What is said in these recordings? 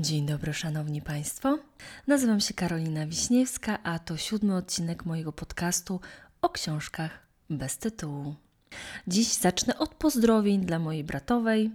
Dzień dobry, szanowni państwo. Nazywam się Karolina Wiśniewska, a to siódmy odcinek mojego podcastu o książkach bez tytułu. Dziś zacznę od pozdrowień dla mojej bratowej,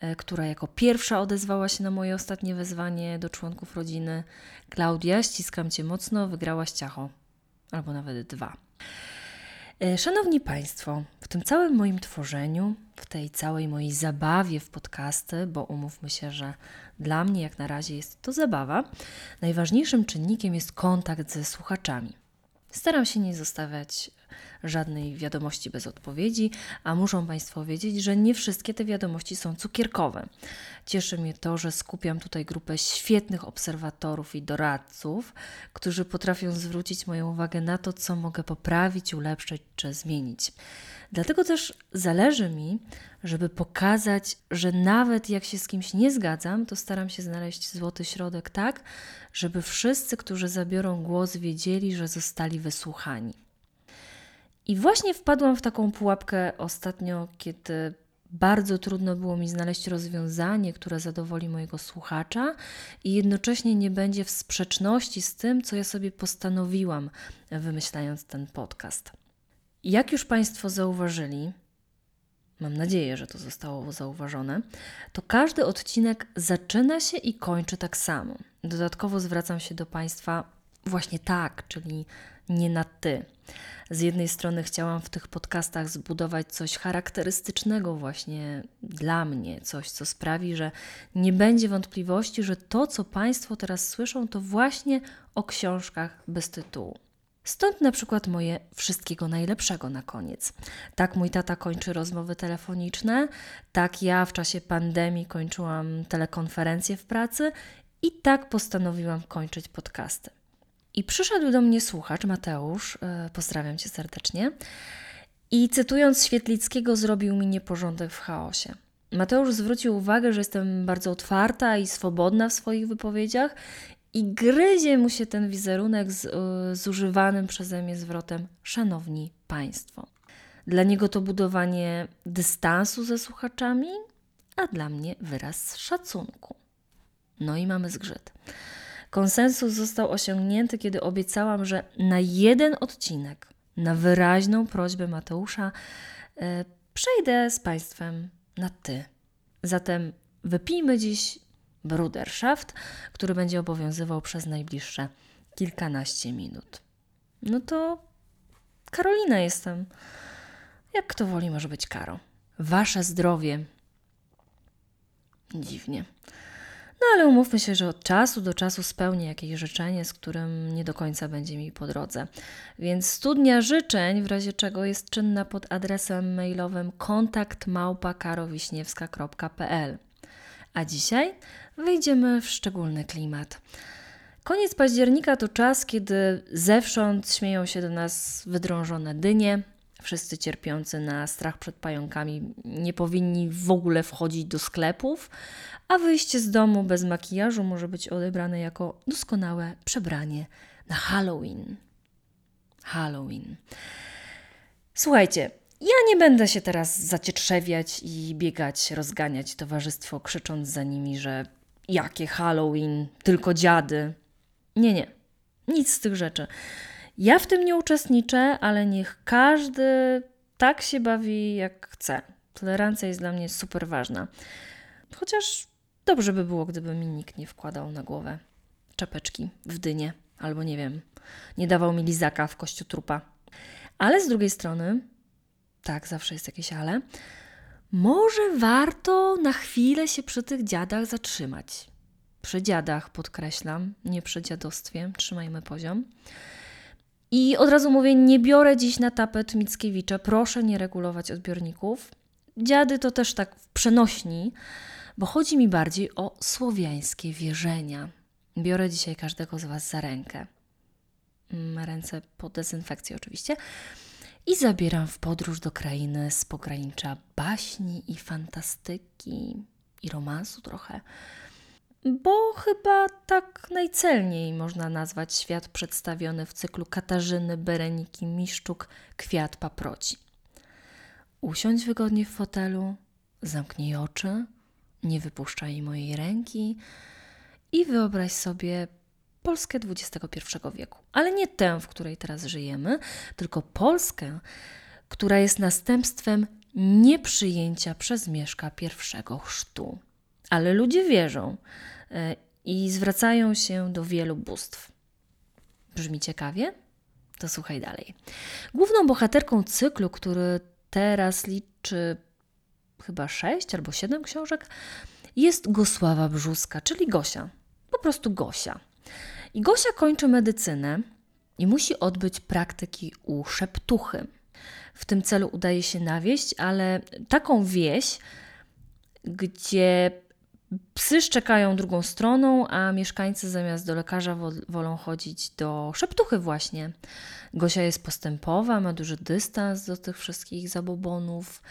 e, która jako pierwsza odezwała się na moje ostatnie wezwanie do członków rodziny. Klaudia, ściskam cię mocno, wygrałaś ciacho, albo nawet dwa. E, Szanowni Państwo, w tym całym moim tworzeniu, w tej całej mojej zabawie w podcasty, bo umówmy się, że dla mnie jak na razie jest to zabawa, najważniejszym czynnikiem jest kontakt ze słuchaczami. Staram się nie zostawiać żadnej wiadomości bez odpowiedzi, a muszą Państwo wiedzieć, że nie wszystkie te wiadomości są cukierkowe. Cieszy mnie to, że skupiam tutaj grupę świetnych obserwatorów i doradców, którzy potrafią zwrócić moją uwagę na to, co mogę poprawić, ulepszyć czy zmienić. Dlatego też zależy mi, żeby pokazać, że nawet jak się z kimś nie zgadzam, to staram się znaleźć złoty środek tak, żeby wszyscy, którzy zabiorą głos, wiedzieli, że zostali wysłuchani. I właśnie wpadłam w taką pułapkę ostatnio, kiedy bardzo trudno było mi znaleźć rozwiązanie, które zadowoli mojego słuchacza i jednocześnie nie będzie w sprzeczności z tym, co ja sobie postanowiłam, wymyślając ten podcast. Jak już Państwo zauważyli, mam nadzieję, że to zostało zauważone, to każdy odcinek zaczyna się i kończy tak samo. Dodatkowo zwracam się do Państwa właśnie tak, czyli nie na ty. Z jednej strony chciałam w tych podcastach zbudować coś charakterystycznego właśnie dla mnie, coś, co sprawi, że nie będzie wątpliwości, że to, co Państwo teraz słyszą, to właśnie o książkach bez tytułu. Stąd na przykład moje wszystkiego najlepszego na koniec. Tak mój tata kończy rozmowy telefoniczne, tak ja w czasie pandemii kończyłam telekonferencje w pracy i tak postanowiłam kończyć podcasty. I przyszedł do mnie słuchacz, Mateusz, e, pozdrawiam cię serdecznie, i cytując Świetlickiego, zrobił mi nieporządek w chaosie. Mateusz zwrócił uwagę, że jestem bardzo otwarta i swobodna w swoich wypowiedziach i gryzie mu się ten wizerunek z, e, z używanym przeze mnie zwrotem Szanowni Państwo. Dla niego to budowanie dystansu ze słuchaczami, a dla mnie wyraz szacunku. No i mamy zgrzyt. Konsensus został osiągnięty, kiedy obiecałam, że na jeden odcinek, na wyraźną prośbę Mateusza, e, przejdę z Państwem na ty. Zatem wypijmy dziś Bruderschaft, który będzie obowiązywał przez najbliższe kilkanaście minut. No to Karolina jestem. Jak kto woli, może być Karo. Wasze zdrowie. Dziwnie. No ale umówmy się, że od czasu do czasu spełnię jakieś życzenie, z którym nie do końca będzie mi po drodze. Więc studnia życzeń, w razie czego jest czynna pod adresem mailowym kontaktmałpa.karowiśniewska.pl. A dzisiaj wejdziemy w szczególny klimat. Koniec października to czas, kiedy zewsząd śmieją się do nas wydrążone dynie. Wszyscy cierpiący na strach przed pająkami nie powinni w ogóle wchodzić do sklepów, a wyjście z domu bez makijażu może być odebrane jako doskonałe przebranie na Halloween. Halloween. Słuchajcie, ja nie będę się teraz zacietrzewiać i biegać, rozganiać towarzystwo, krzycząc za nimi, że jakie Halloween, tylko dziady. Nie, nie, nic z tych rzeczy. Ja w tym nie uczestniczę, ale niech każdy tak się bawi, jak chce. Tolerancja jest dla mnie super ważna. Chociaż dobrze by było, gdyby mi nikt nie wkładał na głowę czapeczki w dynie, albo nie wiem, nie dawał mi lizaka w kościu trupa. Ale z drugiej strony, tak, zawsze jest jakieś ale, może warto na chwilę się przy tych dziadach zatrzymać. Przy dziadach podkreślam, nie przy dziadostwie, trzymajmy poziom. I od razu mówię, nie biorę dziś na tapet Mickiewicza, proszę nie regulować odbiorników. Dziady to też tak w przenośni, bo chodzi mi bardziej o słowiańskie wierzenia. Biorę dzisiaj każdego z Was za rękę. Mm, ręce po dezynfekcji oczywiście. I zabieram w podróż do krainy z pogranicza baśni i fantastyki i romansu trochę bo chyba tak najcelniej można nazwać świat przedstawiony w cyklu Katarzyny Bereniki Miszczuk Kwiat paproci. Usiądź wygodnie w fotelu, zamknij oczy, nie wypuszczaj mojej ręki i wyobraź sobie Polskę XXI wieku. Ale nie tę, w której teraz żyjemy, tylko Polskę, która jest następstwem nieprzyjęcia przez Mieszka pierwszego chrztu. Ale ludzie wierzą e, i zwracają się do wielu bóstw. Brzmi ciekawie? To słuchaj dalej. Główną bohaterką cyklu, który teraz liczy chyba sześć albo siedem książek, jest Gosława Brzuska, czyli Gosia. Po prostu Gosia. I Gosia kończy medycynę i musi odbyć praktyki u szeptuchy. W tym celu udaje się na wieś, ale taką wieś, gdzie psy szczekają drugą stroną, a mieszkańcy zamiast do lekarza wolą chodzić do szeptuchy właśnie. Gosia jest postępowa, ma duży dystans do tych wszystkich zabobonów.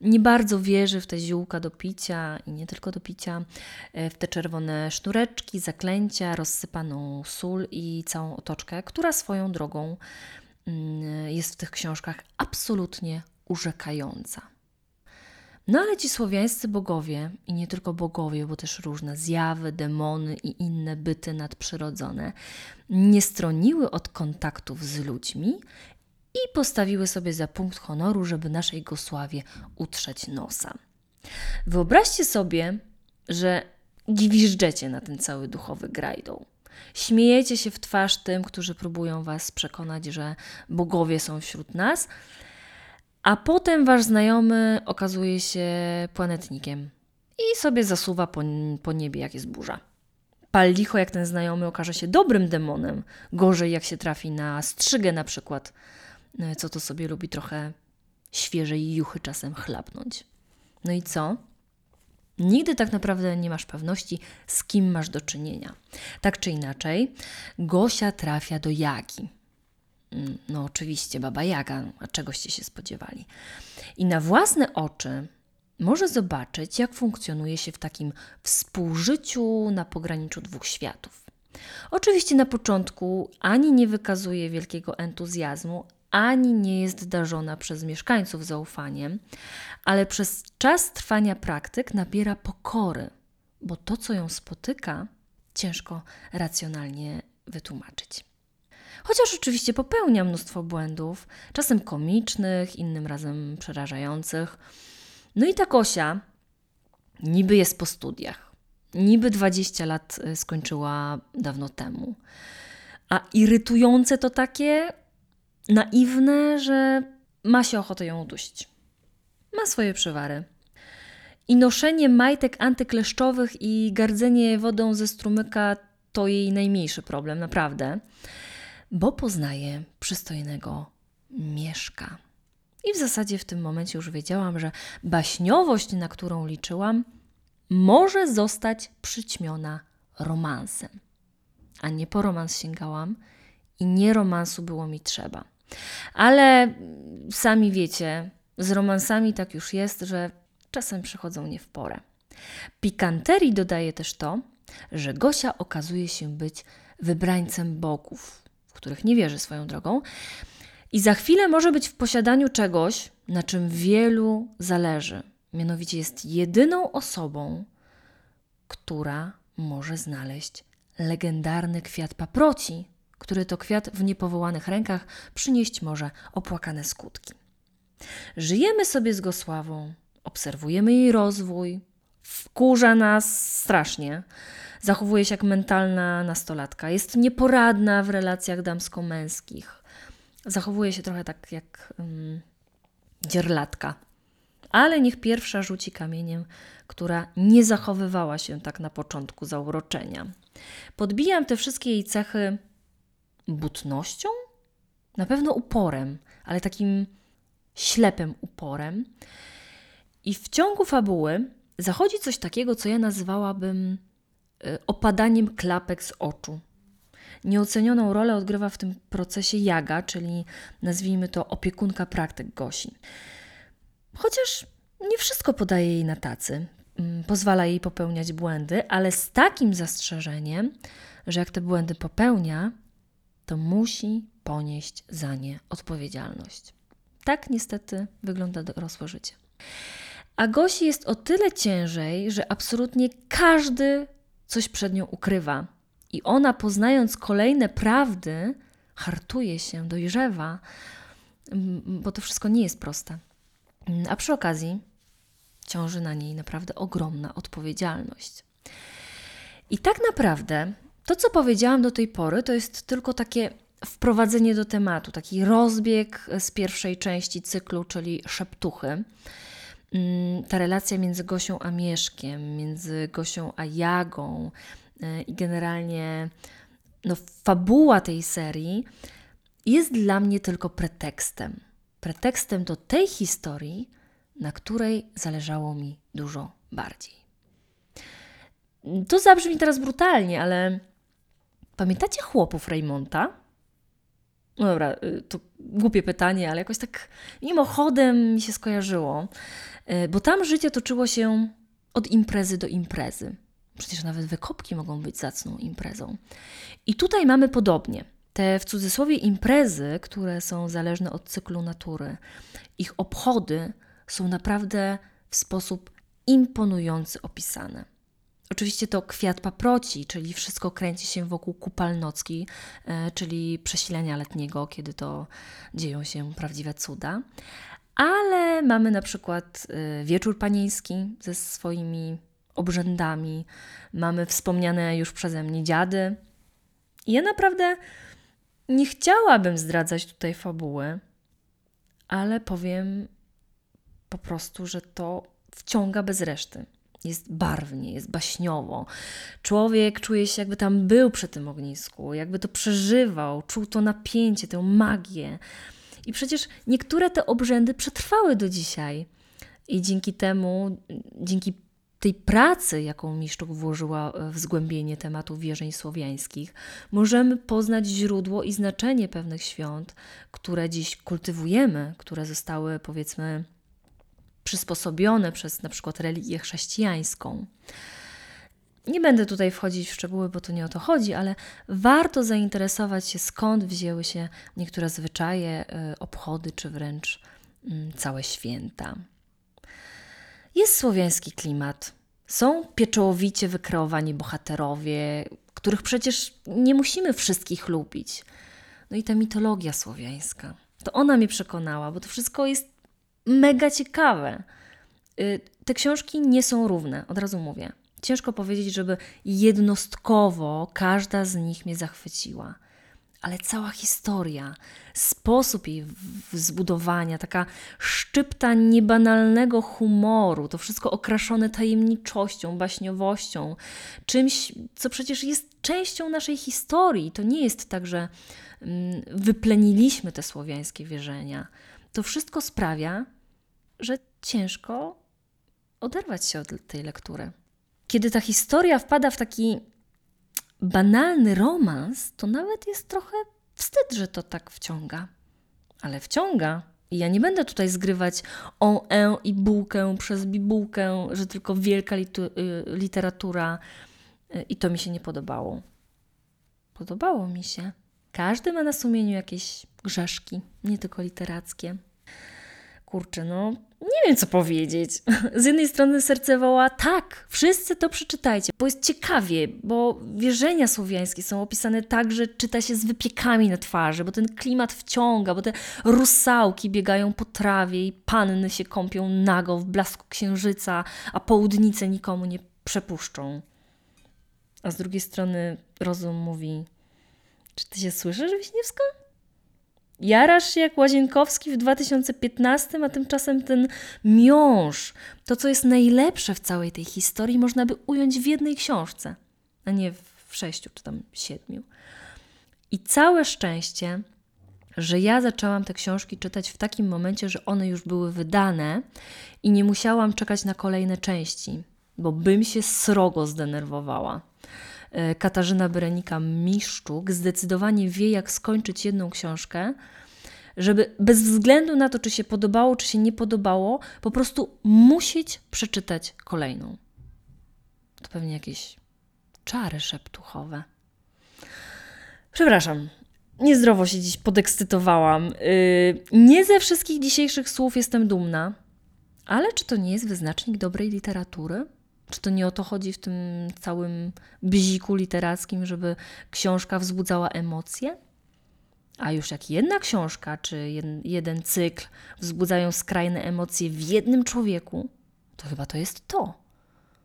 Nie bardzo wierzy w te ziółka do picia i nie tylko do picia, e, w te czerwone sznureczki, zaklęcia, rozsypaną sól i całą otoczkę, która swoją drogą mm, jest w tych książkach absolutnie urzekająca. No ale ci słowiańscy bogowie, i nie tylko bogowie, bo też różne zjawy, demony i inne byty nadprzyrodzone, nie stroniły od kontaktów z ludźmi i postawiły sobie za punkt honoru, żeby naszej Gosławie utrzeć nosa. Wyobraźcie sobie, że gwiżdżecie na ten cały duchowy grajdą. Śmiejecie się w twarz tym, którzy próbują was przekonać, że bogowie są wśród nas, a potem wasz znajomy okazuje się planetnikiem i sobie zasuwa po, po niebie, jak jest burza. Pal licho, jak ten znajomy okaże się dobrym demonem. Gorzej, jak się trafi na strzygę na przykład, e, co to sobie lubi trochę świeżej juchy czasem chlapnąć. No i co? Nigdy tak naprawdę nie masz pewności, z kim masz do czynienia. Tak czy inaczej, Gosia trafia do Jagi, Mm, no oczywiście, Baba Jaga, a czegoście się spodziewali. I na własne oczy może zobaczyć, jak funkcjonuje się w takim współżyciu na pograniczu dwóch światów. Oczywiście na początku ani nie wykazuje wielkiego entuzjazmu, ani nie jest darzona przez mieszkańców zaufaniem, ale przez czas trwania praktyk nabiera pokory, bo to, co ją spotyka, ciężko racjonalnie wytłumaczyć. Chociaż oczywiście popełnia mnóstwo błędów, czasem komicznych, innym razem przerażających. No i ta Kosia niby jest po studiach. Niby 20 lat y, skończyła dawno temu. A irytujące to takie naiwne, że ma się ochotę ją udusić. Ma swoje przywary. I noszenie majtek antykleszczowych i gardzenie wodą ze strumyka to jej najmniejszy problem, naprawdę bo poznaje przystojnego mieszka. I w zasadzie w tym momencie już wiedziałam, że baśniowość, na którą liczyłam, może zostać przyćmiona romansem. A nie po romans sięgałam i nie romansu było mi trzeba. Ale sami wiecie, z romansami tak już jest, że czasem przychodzą nie w porę. Pikanterii dodaje też to, że Gosia okazuje się być wybrańcem bogów, których nie wierzy swoją drogą, i za chwilę może być w posiadaniu czegoś, na czym wielu zależy. Mianowicie jest jedyną osobą, która może znaleźć legendarny kwiat paproci, który to kwiat w niepowołanych rękach przynieść może opłakane skutki. Żyjemy sobie z Gosławą, obserwujemy jej rozwój, wkurza nas strasznie, Zachowuje się jak mentalna nastolatka. Jest nieporadna w relacjach damsko-męskich. Zachowuje się trochę tak jak um, dzierlatka. Ale niech pierwsza rzuci kamieniem, która nie zachowywała się tak na początku zauroczenia. Podbijam te wszystkie jej cechy butnością, na pewno uporem, ale takim ślepym uporem. I w ciągu fabuły zachodzi coś takiego, co ja nazwałabym Y, opadaniem klapek z oczu. Nieocenioną rolę odgrywa w tym procesie Jaga, czyli nazwijmy to opiekunka praktyk Gosi. Chociaż nie wszystko podaje jej na tacy, mm, pozwala jej popełniać błędy, ale z takim zastrzeżeniem, że jak te błędy popełnia, to musi ponieść za nie odpowiedzialność. Tak niestety wygląda dorosłe życie. A Gosi jest o tyle ciężej, że absolutnie każdy coś przed nią ukrywa. I ona, poznając kolejne prawdy, hartuje się, dojrzewa, bo to wszystko nie jest proste. A przy okazji ciąży na niej naprawdę ogromna odpowiedzialność. I tak naprawdę to, co powiedziałam do tej pory, to jest tylko takie wprowadzenie do tematu, taki rozbieg z pierwszej części cyklu, czyli szeptuchy. Mm, ta relacja między Gosią a Mieszkiem, między Gosią a Jagą y, i generalnie no, fabuła tej serii jest dla mnie tylko pretekstem. Pretekstem do tej historii, na której zależało mi dużo bardziej. To zabrzmi teraz brutalnie, ale pamiętacie chłopów Raymonta? No dobra, y, to głupie pytanie, ale jakoś tak mimochodem mi się skojarzyło, bo tam życie toczyło się od imprezy do imprezy. Przecież nawet wykopki mogą być zacną imprezą. I tutaj mamy podobnie. Te w cudzysłowie imprezy, które są zależne od cyklu natury, ich obchody są naprawdę w sposób imponujący opisane. Oczywiście to kwiat paproci, czyli wszystko kręci się wokół kupalnocki, e, czyli przesilenia letniego, kiedy to dzieją się prawdziwe cuda. Ale mamy na przykład e, wieczór panieński ze swoimi obrzędami, mamy wspomniane już przeze mnie dziady. I ja naprawdę nie chciałabym zdradzać tutaj fabuły, ale powiem po prostu, że to wciąga bez reszty. Jest barwnie, jest baśniowo. Człowiek czuje się, jakby tam był przy tym ognisku, jakby to przeżywał, czuł to napięcie, tę magię. I przecież niektóre te obrzędy przetrwały do dzisiaj. I dzięki temu, dzięki tej pracy, jaką Miszczuk włożyła w zgłębienie tematu wierzeń słowiańskich, możemy poznać źródło i znaczenie pewnych świąt, które dziś kultywujemy, które zostały, powiedzmy, przysposobione przez na przykład religię chrześcijańską. Nie będę tutaj wchodzić w szczegóły, bo to nie o to chodzi, ale warto zainteresować się, skąd wzięły się niektóre zwyczaje, y, obchody, czy wręcz mm, całe święta. Jest słowiański klimat. Są pieczołowicie wykreowani bohaterowie, których przecież nie musimy wszystkich lubić. No i ta mitologia słowiańska. To ona mnie przekonała, bo to wszystko jest mega ciekawe. Y, te książki nie są równe, od razu mówię. Ciężko powiedzieć, żeby jednostkowo każda z nich mnie zachwyciła. Ale cała historia, sposób jej zbudowania, taka szczypta niebanalnego humoru, to wszystko okraszone tajemniczością, baśniowością, czymś, co przecież jest częścią naszej historii. To nie jest tak, że mm, wypleniliśmy te słowiańskie wierzenia. To wszystko sprawia, że ciężko oderwać się od tej lektury. Kiedy ta historia wpada w taki banalny romans, to nawet jest trochę wstyd, że to tak wciąga. Ale wciąga. I ja nie będę tutaj zgrywać o e i bułkę przez bibułkę, że tylko wielka y, literatura y, i to mi się nie podobało. Podobało mi się. Każdy ma na sumieniu jakieś grzeszki, nie tylko literackie. Kurczę, no nie wiem co powiedzieć. Z jednej strony serce woła, tak, wszyscy to przeczytajcie, bo jest ciekawie, bo wierzenia słowiańskie są opisane tak, że czyta się z wypiekami na twarzy, bo ten klimat wciąga, bo te rusałki biegają po trawie i panny się kąpią nago w blasku księżyca, a południce nikomu nie przepuszczą. A z drugiej strony rozum mówi, czy ty się słyszysz, Wiśniewska? Jarasz się jak Łazienkowski w 2015, a tymczasem ten miąż, to co jest najlepsze w całej tej historii, można by ująć w jednej książce, a nie w sześciu czy tam siedmiu. I całe szczęście, że ja zaczęłam te książki czytać w takim momencie, że one już były wydane i nie musiałam czekać na kolejne części, bo bym się srogo zdenerwowała. E, Katarzyna Berenika-Miszczuk zdecydowanie wie, jak skończyć jedną książkę, żeby bez względu na to, czy się podobało, czy się nie podobało, po prostu musieć przeczytać kolejną. To pewnie jakieś czary szeptuchowe. Przepraszam, niezdrowo się dziś podekscytowałam. Yy, nie ze wszystkich dzisiejszych słów jestem dumna, ale czy to nie jest wyznacznik dobrej literatury? Czy to nie o to chodzi w tym całym bziku literackim, żeby książka wzbudzała emocje? A już jak jedna książka czy jeden, cykl wzbudzają skrajne emocje w jednym człowieku, to chyba to jest to.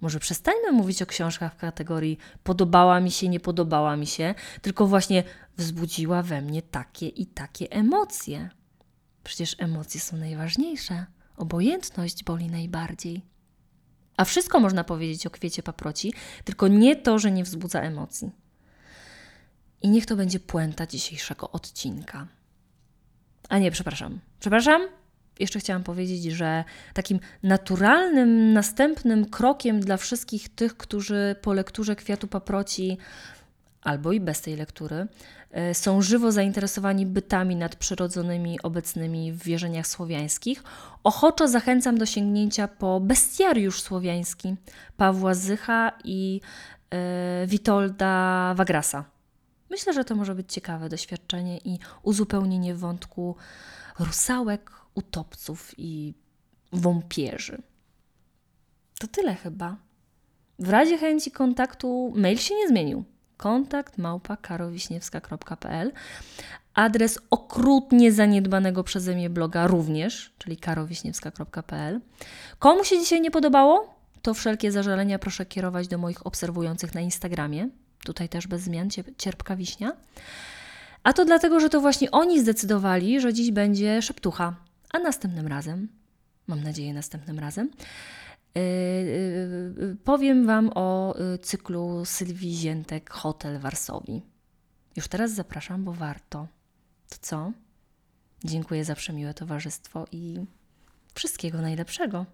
Może przestańmy mówić o książkach w kategorii podobała mi się, nie podobała mi się, tylko właśnie wzbudziła we mnie takie i takie emocje. Przecież emocje są najważniejsze. Obojętność boli najbardziej. A wszystko można powiedzieć o kwiecie paproci, tylko nie to, że nie wzbudza emocji. I niech to będzie puenta dzisiejszego odcinka. A nie, przepraszam. Przepraszam? Jeszcze chciałam powiedzieć, że takim naturalnym, następnym krokiem dla wszystkich tych, którzy po lekturze kwiatu paproci albo i bez tej lektury, e, są żywo zainteresowani bytami nadprzyrodzonymi obecnymi w wierzeniach słowiańskich, ochoczo zachęcam do sięgnięcia po bestiariusz słowiański Pawła Zycha i e, Witolda Wagrasa. Myślę, że to może być ciekawe doświadczenie i uzupełnienie wątku rusałek, utopców i wąpierzy. To tyle chyba. W razie chęci kontaktu mail się nie zmienił. Kontakt małpa karowiśniewska.pl Adres okrutnie zaniedbanego przeze mnie bloga również, czyli karowiśniewska.pl. Komu się dzisiaj nie podobało, to wszelkie zażalenia proszę kierować do moich obserwujących na Instagramie. Tutaj też bez zmian cierpka wiśnia. A to dlatego, że to właśnie oni zdecydowali, że dziś będzie szeptucha. A następnym razem, mam nadzieję następnym razem, powiem Wam o cyklu Sylwii Ziętek Hotel Warsowii. Już teraz zapraszam, bo warto. To co? Dziękuję za przemiłe towarzystwo i wszystkiego najlepszego.